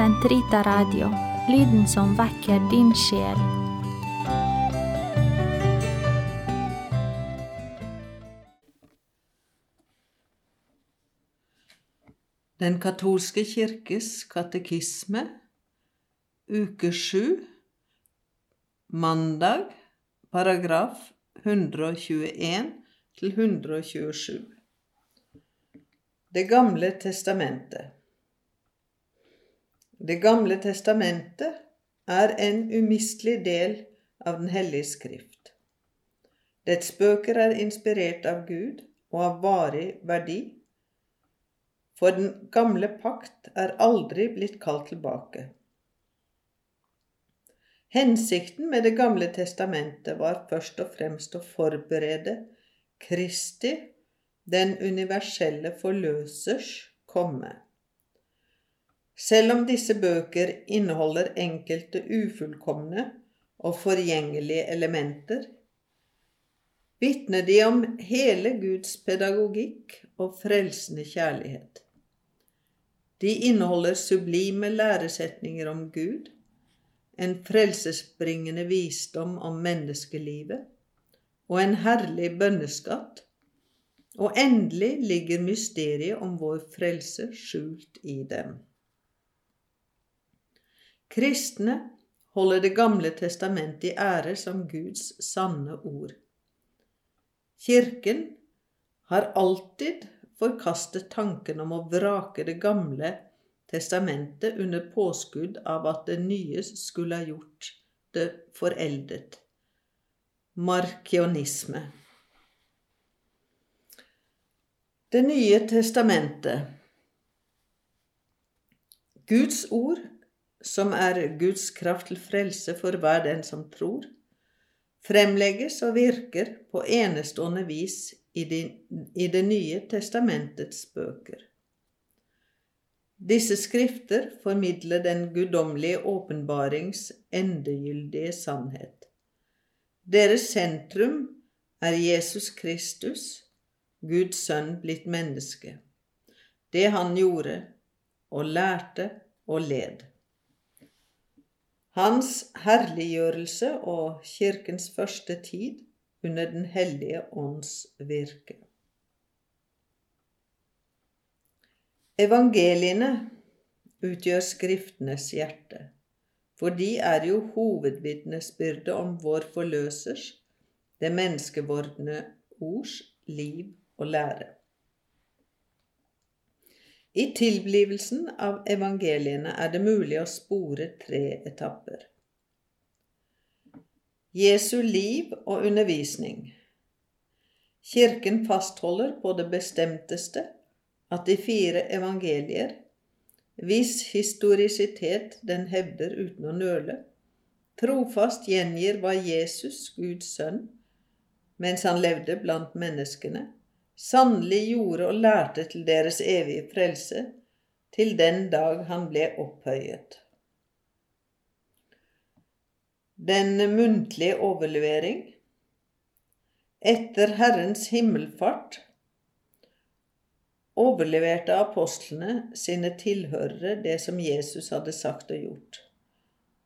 Sentrita Radio, lyden som vekker din sjel. Den katolske kirkes katekisme, uke sju, mandag, paragraf 121 til 127. Det gamle testamentet. Det gamle testamentet er en umistelig del av Den hellige skrift. Dets bøker er inspirert av Gud og av varig verdi, for den gamle pakt er aldri blitt kalt tilbake. Hensikten med Det gamle testamentet var først og fremst å forberede Kristi, den universelle forløsers, komme. Selv om disse bøker inneholder enkelte ufullkomne og forgjengelige elementer, vitner de om hele Guds pedagogikk og frelsende kjærlighet. De inneholder sublime læresetninger om Gud, en frelsesbringende visdom om menneskelivet og en herlig bønneskatt, og endelig ligger mysteriet om vår frelse skjult i dem. Kristne holder Det gamle testamentet i ære som Guds sanne ord. Kirken har alltid forkastet tanken om å vrake Det gamle testamentet under påskudd av at det nye skulle ha gjort det foreldet. Markionisme. Det nye testamentet. Guds ord som er Guds kraft til frelse for hver den som tror, fremlegges og virker på enestående vis i, de, i Det nye testamentets bøker. Disse skrifter formidler den guddommelige åpenbarings endegyldige sannhet. Deres sentrum er Jesus Kristus, Guds sønn blitt menneske, det han gjorde og lærte og led. Hans herliggjørelse og kirkens første tid under Den hellige ånds virke. Evangeliene utgjør Skriftenes hjerte, for de er jo hovedvitnesbyrdet om vår forløsers, det menneskevordne ords, liv og lære. I tilblivelsen av evangeliene er det mulig å spore tre etapper. Jesu liv og undervisning. Kirken fastholder på det bestemteste at de fire evangelier, hvis historisitet den hevder uten å nøle, trofast gjengir hva Jesus, Guds sønn, mens han levde blant menneskene, sannelig gjorde og lærte til deres evige frelse, til den dag han ble opphøyet. Den muntlige overlevering Etter Herrens himmelfart overleverte apostlene sine tilhørere det som Jesus hadde sagt og gjort.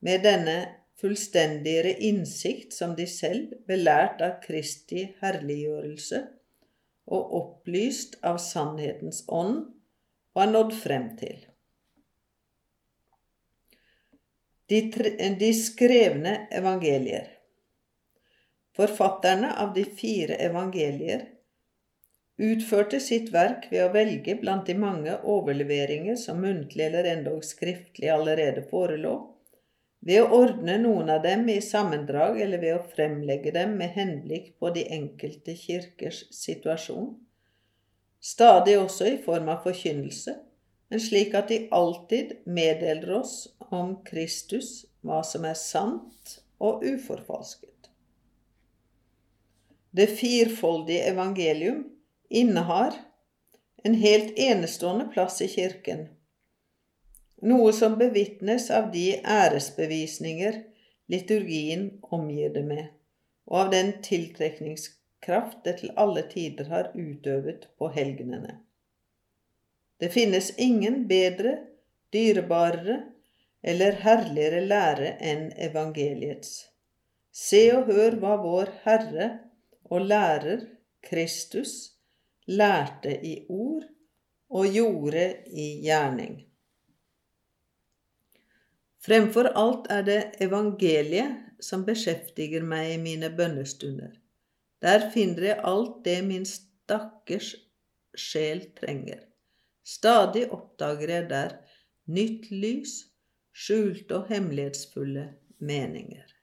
Med denne fullstendigere innsikt som de selv, belært av Kristi herliggjørelse, og opplyst av sannhetens ånd, var nådd frem til. De, tre, de skrevne evangelier Forfatterne av de fire evangelier utførte sitt verk ved å velge blant de mange overleveringer som muntlig eller endog skriftlig allerede forelå, ved å ordne noen av dem i sammendrag eller ved å fremlegge dem med henblikk på de enkelte kirkers situasjon, stadig også i form av forkynnelse, men slik at de alltid meddeler oss om Kristus hva som er sant og uforfalsket. Det firfoldige evangelium innehar en helt enestående plass i Kirken noe som bevitnes av de æresbevisninger liturgien omgir det med, og av den tiltrekningskraft det til alle tider har utøvet på helgenene. Det finnes ingen bedre, dyrebarere eller herligere lære enn evangeliets. Se og hør hva vår Herre og Lærer Kristus lærte i ord og gjorde i gjerning. Fremfor alt er det evangeliet som beskjeftiger meg i mine bønnestunder. Der finner jeg alt det min stakkars sjel trenger. Stadig oppdager jeg der nytt lys, skjulte og hemmelighetsfulle meninger.